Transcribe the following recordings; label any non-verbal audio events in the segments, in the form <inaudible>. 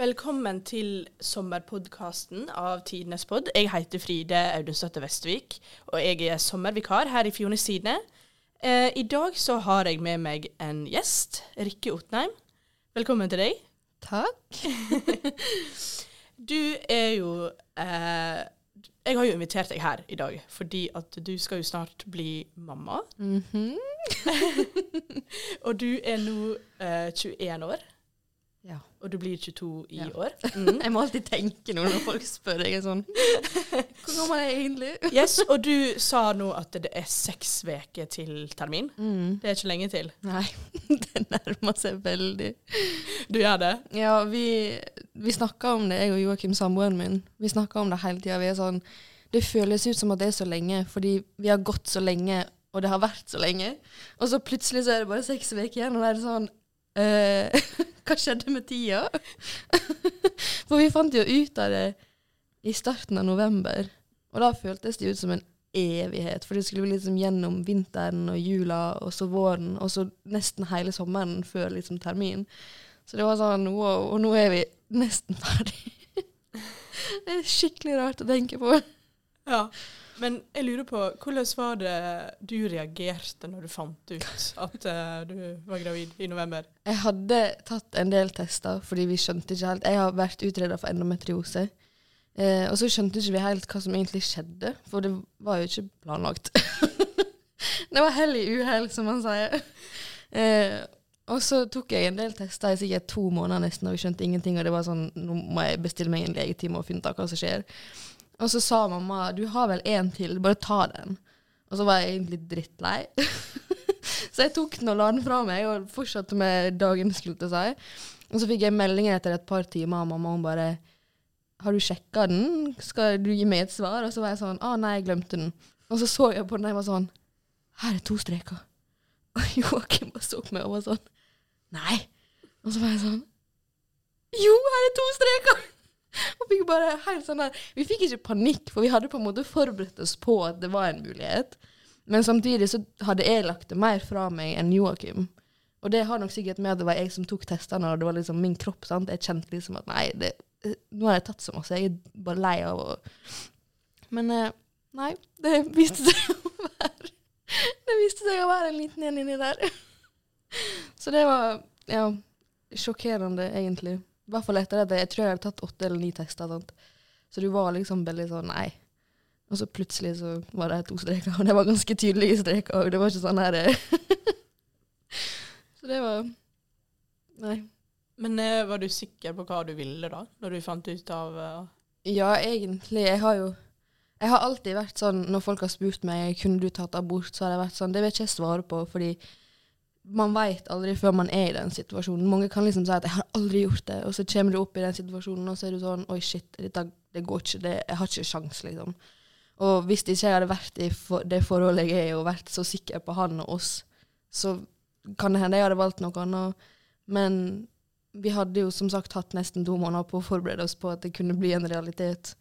Velkommen til sommerpodkasten av Tidenes pod. Jeg heter Fride Audunstøtte Vestvik, og jeg er sommervikar her i Fjones Tidende. Eh, I dag så har jeg med meg en gjest, Rikke Otnheim. Velkommen til deg. Takk. <laughs> Du er jo eh, Jeg har jo invitert deg her i dag fordi at du skal jo snart bli mamma. Mhm. <laughs> Og du er nå eh, 21 år, Ja. og du blir 22 i Ja. år. <laughs> Mm. Jeg må alltid tenke noe når folk spør. Jeg er sånn <laughs> Hvor gammel er jeg egentlig? <laughs> Yes, og du sa nå at det er seks uker til termin. Mm. Det er ikke lenge til. Nei, det nærmer seg veldig. Du gjør det? Ja, vi, vi snakka om det, jeg og Joakim, samboeren min. Vi snakka om det hele tida. Vi er sånn Det føles ut som at det er så lenge, fordi vi har gått så lenge, og det har vært så lenge. Og så plutselig så er det bare seks uker igjen, og da er det sånn eh, Hva skjedde med tida? <laughs> For vi fant jo ut av det i starten av november, og da føltes det ut som en evighet. For det skulle bli liksom gjennom vinteren og jula, og så våren, og så nesten hele sommeren før liksom termin. Så det var sånn wow, og nå er vi nesten ferdig. <laughs> det er skikkelig rart å tenke på. Ja. Men jeg lurer på, hvordan var det du reagerte når du fant ut at uh, du var gravid i november? Jeg hadde tatt en del tester, fordi vi skjønte ikke helt Jeg har vært utreda for endometriose. Eh, og så skjønte ikke vi helt hva som egentlig skjedde, for det var jo ikke planlagt. <laughs> det var hell i uhell, som man sier. Eh, og så tok jeg en del tester i sikkert to måneder nesten, og vi skjønte ingenting. Og det var sånn Nå må jeg bestille meg en legetime og finne ut hva som skjer. Og så sa mamma du har vel en til, bare ta den. Og så var jeg egentlig drittlei. <laughs> så jeg tok den og la den fra meg, og fortsatte med dagen, skulle til. Og så fikk jeg meldingen etter et par timer av mamma om bare Har du sjekka den? Skal du gi meg et svar? Og så var jeg sånn Å, nei, jeg glemte den. Og så så jeg på den, og jeg var sånn Her er to streker. <laughs> Og Joakim bare så på meg og var sånn Nei. Og så var jeg sånn Jo, her er to streker! Fikk bare helt sånn der Vi fikk ikke panikk, for vi hadde på en måte forberedt oss på at det var en mulighet. Men samtidig så hadde jeg lagt det mer fra meg enn Joakim. Og det har nok sikkert med at det var jeg som tok testene, og det var liksom min kropp. sant? Jeg kjente liksom at nei, det, nå har jeg tatt så masse, jeg er bare lei av å Men eh, nei, det viste seg å være Det viste seg å være en liten en inni der. Så det var ja, sjokkerende, egentlig. I hvert fall etter det. jeg tror jeg hadde tatt åtte eller ni tester. Sant? Så du var liksom veldig sånn nei. Og så plutselig så var det to streker, og det var ganske tydelige streker. Og det var ikke sånn her eh. <laughs> Så det var Nei. Men eh, var du sikker på hva du ville da, når du fant ut av uh... Ja, egentlig. Jeg har jo Jeg har alltid vært sånn når folk har spurt meg kunne du tatt abort, så har jeg vært sånn Det vil ikke jeg svare på, fordi man veit aldri før man er i den situasjonen. Mange kan liksom si at 'jeg har aldri gjort det', og så kommer du opp i den situasjonen, og så er du sånn 'oi, shit, dette, det går ikke, det, jeg har ikke sjans', liksom. Og hvis ikke jeg hadde vært i for, det forholdet jeg er i, og vært så sikker på han og oss, så kan det hende jeg hadde valgt noe annet. Men vi hadde jo som sagt hatt nesten to måneder på å forberede oss på at det kunne bli en realitet.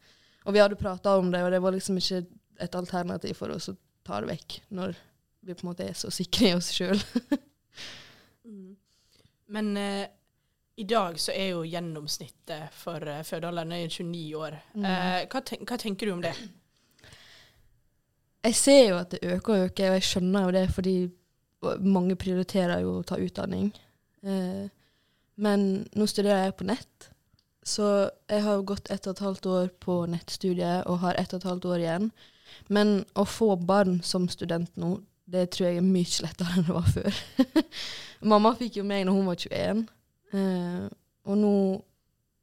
Og vi hadde prata om det, og det var liksom ikke et alternativ for oss å ta det vekk når vi på en måte er så sikre i oss sjøl. <laughs> Mm. Men eh, i dag så er jo gjennomsnittet for uh, fødealderen er 29 år. Mm. Eh, hva, ten hva tenker du om det? Jeg ser jo at det øker og øker, og jeg skjønner jo det, fordi mange prioriterer jo å ta utdanning. Eh, men nå studerer jeg på nett, så jeg har gått ett og et halvt år på nettstudiet og har ett og et halvt år igjen. Men å få barn som student nå, det tror jeg er mye lettere enn det var før. <laughs> Mamma fikk jo meg når hun var 21, eh, og nå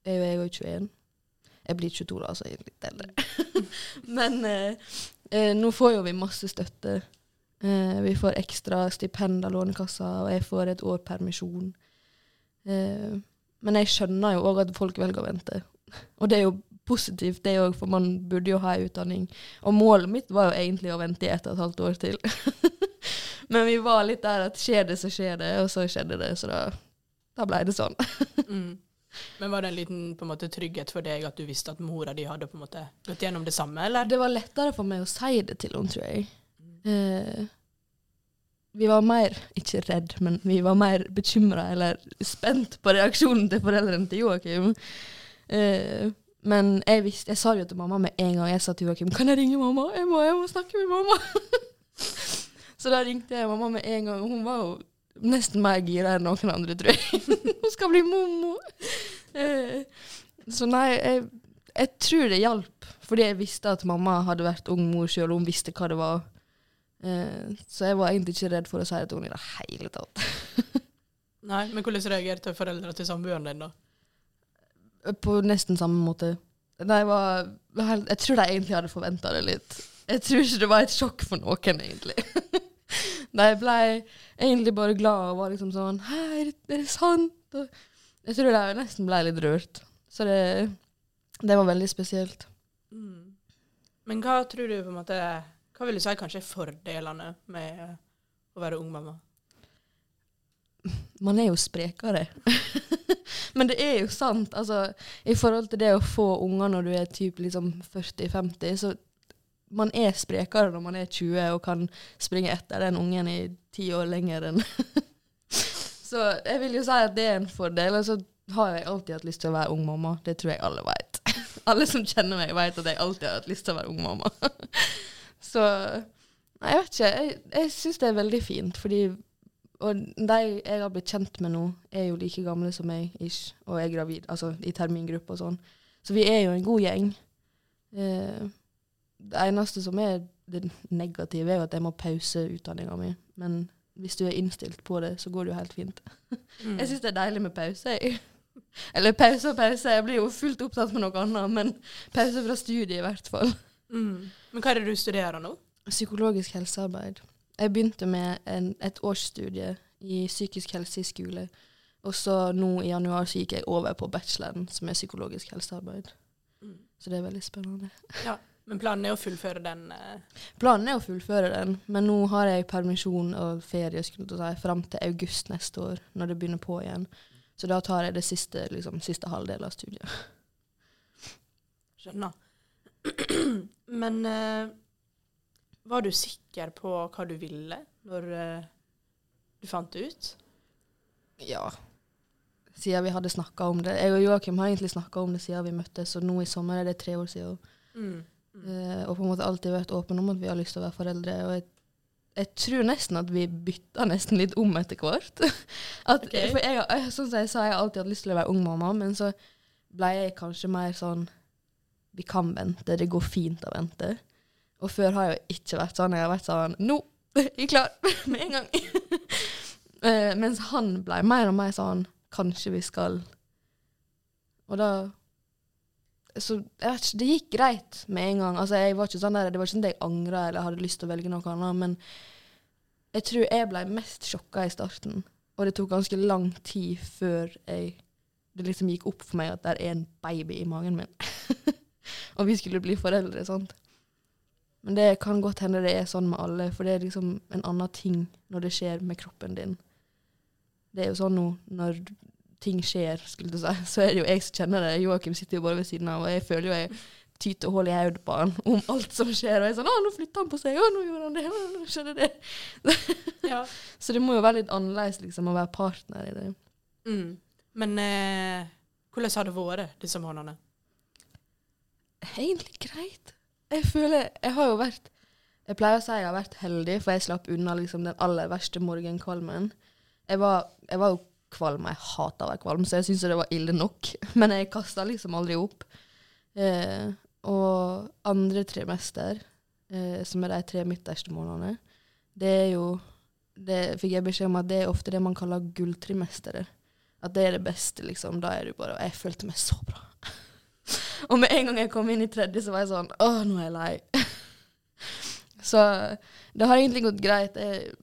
er jo jeg òg 21. Jeg blir 22 da, så jeg er litt eldre. <laughs> Men eh, eh, nå får jo vi masse støtte. Eh, vi får ekstra stipend av Lånekassa, og jeg får et år permisjon. Eh, men jeg skjønner jo òg at folk velger å vente. <laughs> Og det er jo positivt, det òg, for man burde jo ha utdanning. Og målet mitt var jo egentlig å vente i ett og et halvt år til. <laughs> Men vi var litt der at skjer det, så skjer det, og så skjedde det. Så da, da ble det sånn. <laughs> Mm. Men var det en liten på en måte, trygghet for deg at du visste at mora di hadde på en måte gått gjennom det samme, eller? Det var lettere for meg å si det til henne, tror jeg. Eh, vi var mer, ikke redd, men vi var mer bekymra eller spent på reaksjonen til foreldrene til Joakim. Eh, men jeg, visste, jeg sa det jo til mamma med en gang jeg sa til Joakim kan jeg ringe mamma. Jeg må, jeg må snakke med mamma. <laughs> så da ringte jeg mamma med en gang, og hun var jo nesten mer gira enn noen andre, tror jeg. <laughs> hun skal bli mommo. Eh, så nei, jeg, jeg tror det hjalp, fordi jeg visste at mamma hadde vært ung mor sjøl, og hun visste hva det var. Eh, så jeg var egentlig ikke redd for å si det til henne i det hele tatt. <laughs> Nei, Men hvordan reagerte foreldrene til samboeren din, da? På nesten samme måte. De var Jeg tror de egentlig hadde forventa det litt. Jeg tror ikke det var et sjokk for noen, egentlig. <laughs> de ble egentlig bare glad og var liksom sånn Hei, er det sant? Og jeg tror de nesten ble litt rørt. Så det, det var veldig spesielt. Mm. Men hva tror du på en måte Hva vil du si kanskje er fordelene med å være ung mamma? Man er jo sprekere. <laughs> Men det er jo sant. Altså, I forhold til det å få unger når du er typ liksom 40-50, så man er sprekere når man er 20 og kan springe etter den ungen i ti år lenger enn <laughs> Så jeg vil jo si at det er en fordel. Og så har jeg alltid hatt lyst til å være ung mamma. Det tror jeg alle vet. <laughs> alle som kjenner meg, vet at jeg alltid har hatt lyst til å være ung mamma. <laughs> så Nei, jeg vet ikke. Jeg, jeg syns det er veldig fint, fordi og de jeg har blitt kjent med nå, er jo like gamle som meg, ish, og er gravid, altså i termingruppe og sånn. Så vi er jo en god gjeng. Eh, det eneste som er det negative, er jo at jeg må pause utdanninga mi. Men hvis du er innstilt på det, så går det jo helt fint. <laughs> Mm. Jeg syns det er deilig med pause. Jeg. Eller pause og pause, jeg blir jo fullt opptatt med noe annet, men pause fra studiet i hvert fall. Mm. Men hva er det du studerer nå? Psykologisk helsearbeid. Jeg begynte med en, et årsstudie i psykisk helse i skole. Og så nå i januar så gikk jeg over på bacheloren, som er psykologisk helsearbeid. Mm. Så det er veldig spennende. Ja, Men planen er å fullføre den? Eh. Planen er å fullføre den, men nå har jeg permisjon og ferie skulle si, fram til august neste år, når det begynner på igjen. Så da tar jeg det siste, liksom, siste halvdel av studiet. Skjønner. <clears throat> men eh, var du sikker på hva du ville når uh, du fant det ut? Ja. Siden vi hadde snakka om det. Jeg og Joakim har egentlig snakka om det siden vi møttes, og nå i sommer er det tre år siden. Mm. Mm. Uh, og på en måte alltid vært åpne om at vi har lyst til å være foreldre. og jeg jeg tror nesten at vi bytta nesten litt om etter hvert. <laughs> at, okay. For jeg, sånn som jeg sa, jeg har alltid hatt lyst til å være ung mamma, men så ble jeg kanskje mer sånn Vi kan vente, det går fint å vente. Og før har jeg jo ikke vært sånn. Jeg har vært sånn Nå! <laughs> Er klar! <laughs> Med en gang. uh, <laughs> mens han ble mer og mer sånn Kanskje vi skal Og da Så jeg vet ikke, det gikk greit med en gang. Altså, jeg var ikke sånn der, Det var ikke sånn at jeg angra eller hadde lyst til å velge noe annet. Men jeg tror jeg ble mest sjokka i starten. Og det tok ganske lang tid før jeg, det liksom gikk opp for meg at det er en baby i magen min. og vi skulle bli foreldre. sant? Men det kan godt hende det er sånn med alle, for det er liksom en annen ting når det skjer med kroppen din. Det er jo sånn nå, når ting skjer, skulle du si, <laughs> så er det jo jeg som kjenner det. Joakim sitter jo bare ved siden av, og jeg føler jo jeg tyter hull i hodet på han <laughs> om alt som skjer. Og jeg er sånn 'Å, nå flytta han på seg. Å, nå gjorde han det. Å, nå skjedde det.' <laughs> ja. Så det må jo være litt annerledes liksom, å være partner i det. Mm. Men eh, hvordan har det vært disse månedene? Egentlig greit jeg føler Jeg har jo vært Jeg pleier å si jeg har vært heldig, for jeg slapp unna liksom den aller verste morgenkvalmen. Jeg var, jeg var jo kvalm, jeg hata å være kvalm, så jeg syntes det var ille nok. <laughs> Men jeg kasta liksom aldri opp. Eh, og andre trimester, eh, som er de tre midterste månedene, det er jo Det fikk jeg beskjed om at det er ofte det man kaller gulltrimesteret. At det er det beste, liksom. Da er du bare Og jeg følte meg så bra. <laughs> Og med en gang jeg kom inn i tredje, så var jeg sånn Å, nå er jeg lei. <laughs> så det har egentlig gått greit. Jeg,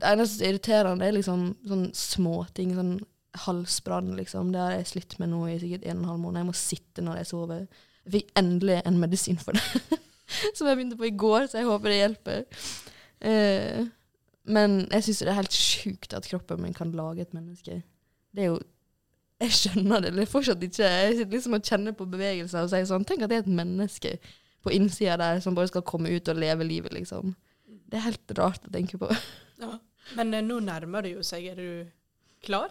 det eneste er irriterende, er liksom sånn småting. Sånn halsbrann, liksom. Det har jeg slitt med nå i sikkert en og en halv måned. Jeg må sitte når jeg sover. Jeg fikk endelig en medisin for det. <laughs> Som jeg begynte på i går, så jeg håper det hjelper. Eh, men jeg syns det er helt sjukt at kroppen min kan lage et menneske. Det er jo jeg skjønner det eller fortsatt ikke. Jeg sitter liksom og kjenner på bevegelser og sier sånn Tenk at det er et menneske på innsida der som bare skal komme ut og leve livet, liksom. Det er helt rart å tenke på. Ja. Men eh, nå nærmer det jo seg. Er du klar?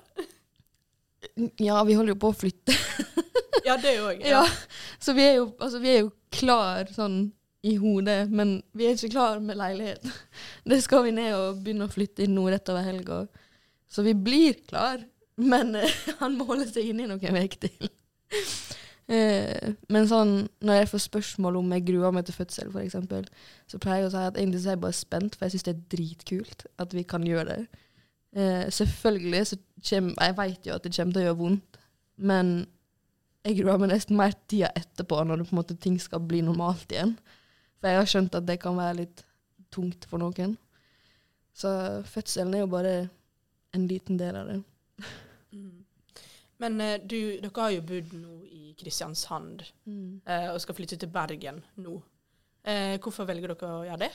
Ja, vi holder jo på å flytte. <laughs> Ja, det òg. Ja. Så vi er, jo, altså, vi er jo klar sånn i hodet, men vi er ikke klar med leilighet. <laughs> Det skal vi ned og begynne å flytte inn nå rett over helga. Så vi blir klar, men eh, <laughs> han må holde seg inne i noen uker til. Eh, men sånn, når jeg får spørsmål om jeg gruer meg til fødsel, f.eks., så pleier jeg å si at egentlig så er jeg bare spent, for jeg syns det er dritkult at vi kan gjøre det. Eh, selvfølgelig så kommer Jeg vet jo at det kommer til å gjøre vondt, men jeg gruer meg nesten mer tida etterpå, når det måte ting skal bli normalt igjen. For jeg har skjønt at det kan være litt tungt for noen. Så fødselen er jo bare en liten del av det. Men eh, du, dere har jo bodd nå i Kristiansand mm. og skal flytte til Bergen nå. Eh, hvorfor velger dere å gjøre det?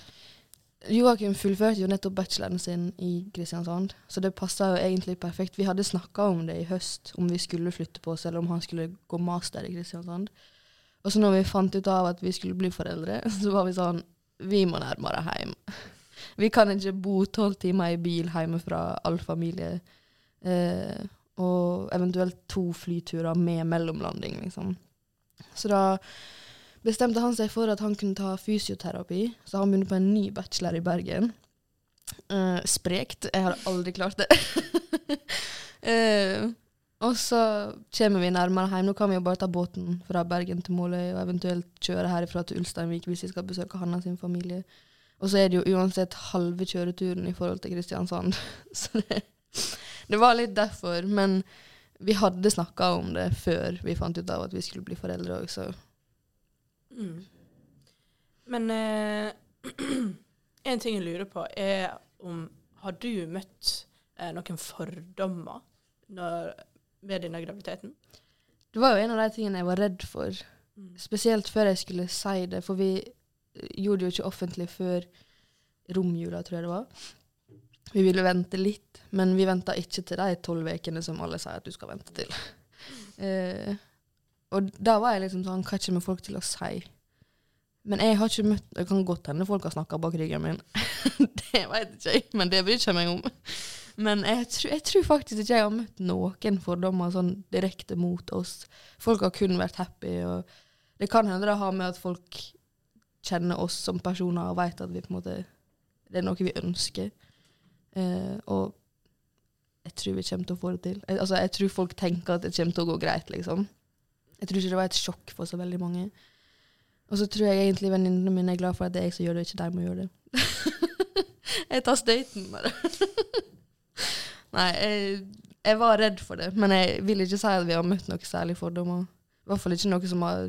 Joakim fullførte jo nettopp bacheloren sin i Kristiansand, så det passa jo egentlig perfekt. Vi hadde snakka om det i høst, om vi skulle flytte på oss, eller om han skulle gå master i Kristiansand. Og så når vi fant ut av at vi skulle bli foreldre, <laughs> så var vi sånn Vi må nærmere hjem. <laughs> Vi kan ikke bo tolv timer i bil hjemme fra all familie. Eh, og eventuelt to flyturer med mellomlanding, liksom. Så da bestemte han seg for at han kunne ta fysioterapi, så han begynte på en ny bachelor i Bergen. Uh, sprekt. Jeg har aldri klart det. uh, <laughs> og så kommer vi nærmere hjem. Nå kan vi jo bare ta båten fra Bergen til Måløy, og eventuelt kjøre herifra til Ulsteinvik hvis vi skal besøke han og sin familie. Og så er det jo uansett halve kjøreturen i forhold til Kristiansand. <laughs> Så det, det var litt derfor. Men vi hadde snakka om det før vi fant ut av at vi skulle bli foreldre òg, så Mm. Men eh, <clears throat> en ting jeg lurer på, er om Har du møtt eh, noen fordommer når, med denne graviditeten? Det var jo en av de tingene jeg var redd for. Mm. Spesielt før jeg skulle si det, for vi gjorde det jo ikke offentlig før romjula, tror jeg det var. Vi ville vente litt, men vi venta ikke til de tolv ukene som alle sier at du skal vente til. Eh, og da var jeg liksom sånn Hva kommer folk til å si? Men jeg har ikke møtt Det kan godt hende folk har snakka bak ryggen min. <laughs> det vet ikke jeg, men det bryr jeg meg om. Men jeg, tror- jeg tror faktisk ikke jeg har møtt noen fordommer sånn direkte mot oss. Folk har kun vært happy, og det kan hende det har med at folk kjenner oss som personer og vet at vi på en måte det er noe vi ønsker. Eh, og jeg tror vi kommer til å få det til. Jeg, altså, jeg tror folk tenker at det kommer til å gå greit, liksom. Jeg tror ikke det var et sjokk for så veldig mange. Og så tror jeg egentlig venninnene mine er glad for at det er jeg som gjør det, og ikke de må gjøre det. <laughs> jeg tar støyten, bare. <laughs> Nei, jeg, jeg var redd for det, men jeg vil ikke si at vi har møtt noe særlig fordommer. I hvert fall ikke noe som har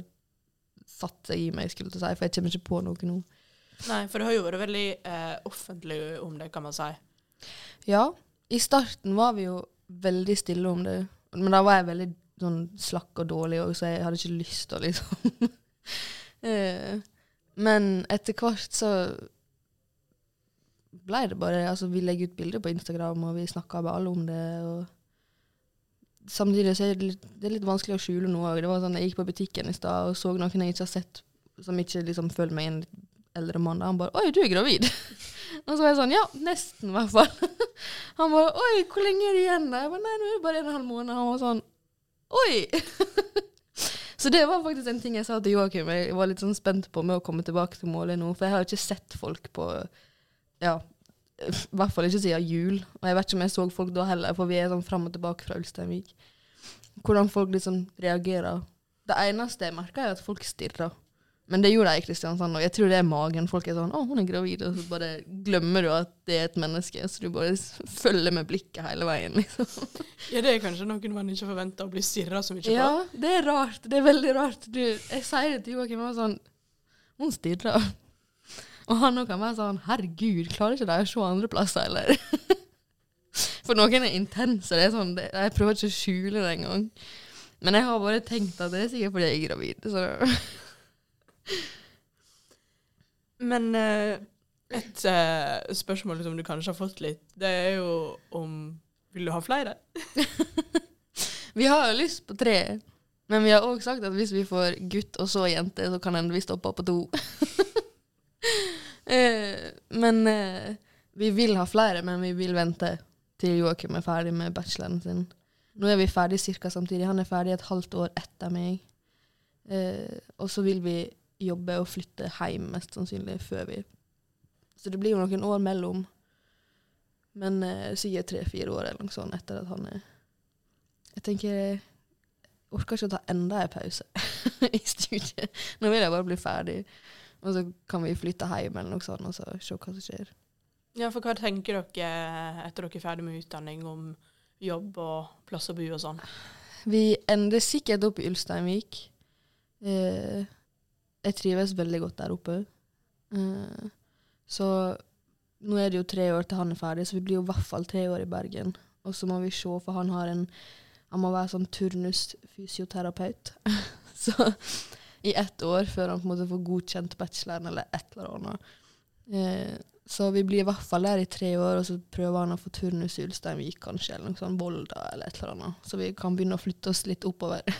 satt seg i meg, skulle jeg til å si, for jeg kommer ikke på noe nå. Nei, for det har jo vært veldig eh, offentlig om det, kan man si. Ja, i starten var vi jo veldig stille om det, men da var jeg veldig sånn slakk og dårlig òg, så jeg hadde ikke lyst til å liksom <laughs> Eh, Men etter hvert så ble det bare Altså, vi legger ut bilder på Instagram, og vi snakker med alle om det, og samtidig så er det litt, det er litt vanskelig å skjule noe òg. Sånn, jeg gikk på butikken i stad og så noen jeg ikke har sett, som ikke liksom føler meg en litt eldre mann. Han bare 'Oi, du er gravid'. <laughs> og så var jeg sånn 'Ja, nesten, i hvert fall'. <laughs> Han bare 'Oi, hvor lenge er det igjen?' Jeg bare 'Nei, nå er det bare en og en halv måned'. Han var sånn 'Oi'. <laughs> så det var faktisk en ting jeg sa til Joakim. Jeg var litt sånn spent på med å komme tilbake til målet nå, for jeg har ikke sett folk på Ja, i hvert fall ikke siden jul. Og jeg vet ikke om jeg så folk da heller, for vi er sånn fram og tilbake fra Ulsteinvik. Hvordan folk liksom reagerer. Det eneste jeg merker, er at folk stirrer. Men det gjorde jeg i Kristiansand òg. Jeg tror det er magen. Folk er sånn 'Å, hun er gravid', og så bare glemmer du at det er et menneske. Så du bare følger med blikket hele veien, liksom. <laughs> Ja, det er kanskje noen man ikke forventer å bli stirra så mye på. Ja, det er rart. Det er veldig rart. Du, jeg sier det til Joakim, og sånn Hun stirrer. Og han òg kan være sånn Herregud, klarer ikke de å se andre plasser, eller? <laughs> For noen er intense. Det er sånn, det, jeg prøver ikke å skjule det engang. Men jeg har bare tenkt at det er sikkert fordi jeg er gravid. Så Men eh, et eh, spørsmål som du kanskje har fått litt, det er jo om Vil du ha flere? <laughs> vi har jo lyst på tre. Men vi har òg sagt at hvis vi får gutt og så jente, så kan hende vi stopper på to. <laughs> Eh, men vi vil ha flere, men vi vil vente til Joakim er ferdig med bacheloren sin. Nå er vi ferdig ca. samtidig. Han er ferdig et halvt år etter meg. Eh, og så vil vi jobbe og flytte hjem mest sannsynlig før vi Så det blir jo noen år mellom. Men eh, sikkert tre-fire år eller noe sånt etter at han er Jeg tenker jeg orker ikke å ta enda en pause <laughs> i studiet. Nå vil jeg bare bli ferdig. Og så kan vi flytte hjem eller noe sånt, og så se hva som skjer. Ja, for hva tenker dere etter dere er ferdig med utdanning om jobb og plass å bo og sånn? Vi ender sikkert opp i Ulsteinvik. Eh, jeg trives veldig godt der oppe. Uh, så nå er det jo tre år til han er ferdig, så vi blir jo i hvert fall tre år i Bergen. Og så må vi se, for han har en Han må være sånn turnusfysioterapeut. <laughs> så i ett år før han på en måte får godkjent bacheloren eller et eller annet. Eh, så vi blir i hvert fall der i tre år, og så prøver han å få turnus i Ulsteinvik kanskje, eller noe sånt, Volda eller et eller annet. Så vi kan begynne å flytte oss litt oppover. <laughs>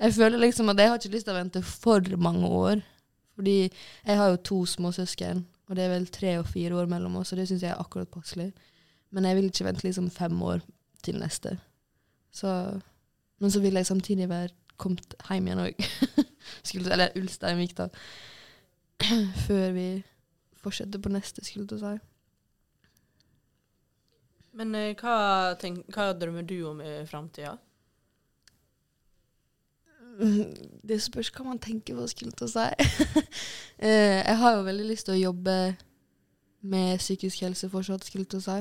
jeg føler liksom at jeg har ikke lyst til å vente for mange år. Fordi jeg har jo to småsøsken, og det er vel tre og fire år mellom oss, og det syns jeg er akkurat passelig. Men jeg vil ikke vente liksom fem år til neste. Så, men så vil jeg samtidig være kommet hjem igjen òg. <laughs> Eller Ulsteinvik, da. <clears throat> Før vi fortsetter på neste, skulle jeg si. Men eh, hva, tenk, hva drømmer du om i framtida? <laughs> Det spørs hva man tenker på, skulle jeg si. <laughs> Eh, jeg har jo veldig lyst til å jobbe med psykisk helse fortsatt, skulle jeg si.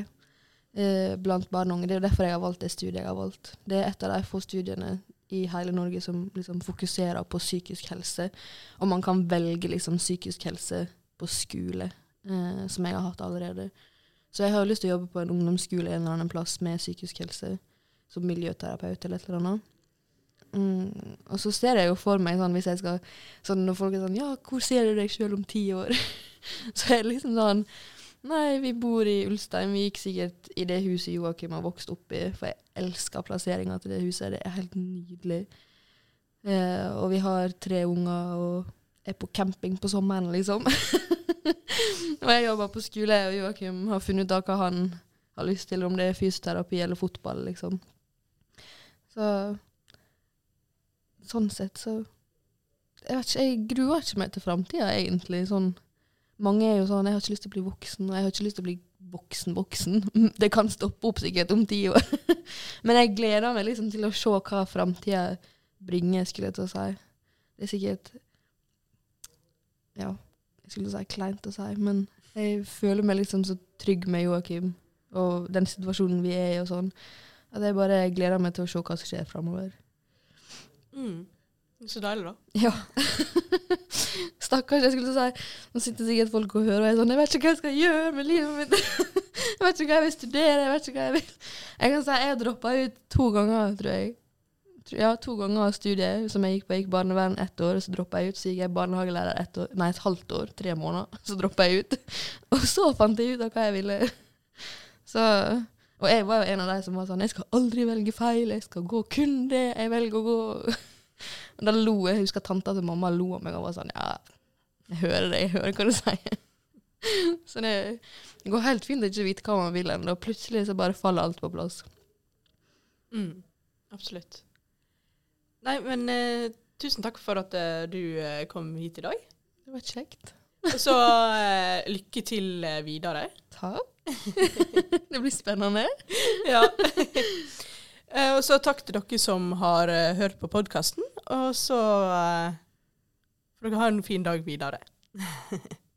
Eh, blant barn og unge. Det er jo derfor jeg har valgt det studiet jeg har valgt. Det er et av de få studiene i hele Norge som liksom fokuserer på psykisk helse. Og man kan velge liksom psykisk helse på skole, eh, som jeg har hatt allerede. Så jeg har lyst til å jobbe på en ungdomsskole en eller annen plass med psykisk helse, som miljøterapeut eller et eller annet. Mm, og så ser jeg jo for meg sånn hvis jeg skal sånn Når folk er sånn Ja, hvor ser du deg sjøl om ti år? <laughs> så er det liksom sånn Nei, vi bor i Ulstein. Vi gikk sikkert i det huset Joakim har vokst opp i, for jeg elsker plasseringa til det huset. Det er helt nydelig. Eh, og vi har tre unger og er på camping på sommeren, liksom. <laughs> og jeg jobber på skole, og Joakim har funnet ut av hva han har lyst til, om det er fysioterapi eller fotball, liksom. Så Sånn sett, så Jeg vet ikke, jeg gruer ikke meg til framtida, egentlig. Sånn mange er jo sånn 'Jeg har ikke lyst til å bli voksen', og 'jeg har ikke lyst til å bli voksen-voksen'. <laughs> Det kan stoppe opp sikkert om ti år. <laughs> Men jeg gleder meg liksom til å se hva framtida bringer, skulle jeg til å si. Det er sikkert Ja, jeg skulle si kleint å si, men jeg føler meg liksom så trygg med Joakim og den situasjonen vi er i, og sånn, at jeg bare gleder meg til å se hva som skjer framover. Mm. Så deilig, da. Ja. <laughs> Stakkars, jeg skulle si. Nå sitter sikkert folk og hører og er sånn Jeg vet ikke hva jeg skal gjøre med livet mitt. <laughs> jeg vet ikke hva jeg vil studere. Jeg vet ikke hva jeg vil. Jeg kan si jeg droppa ut to ganger, tror jeg. Ja, to ganger av studiet som jeg gikk på. Jeg gikk barnevern ett år, så droppa jeg ut. Så gikk jeg barnehagelærer ett år, nei, et halvt år, tre måneder. <laughs> Så droppa jeg ut. og så fant jeg ut av hva jeg ville. Så Og jeg var jo en av de som var sånn Jeg skal aldri velge feil. Jeg skal gå kun det jeg velger å gå. <laughs> Og da lo jeg. Jeg husker tanta til mamma lo av meg og var sånn Ja, jeg hører det, jeg hører hva du sier. <laughs> så det, det går helt fint å ikke vite hva man vil ennå. Plutselig så bare faller alt på plass. Mm, absolutt. Nei, men eh, tusen takk for at eh, du eh, kom hit i dag. Det var kjekt. Så eh, lykke til eh, videre. Takk. Det blir spennende. Ja. Eh, og så takk til dere som har eh, hørt på podkasten. Og så eh, får dere ha en fin dag videre. <laughs>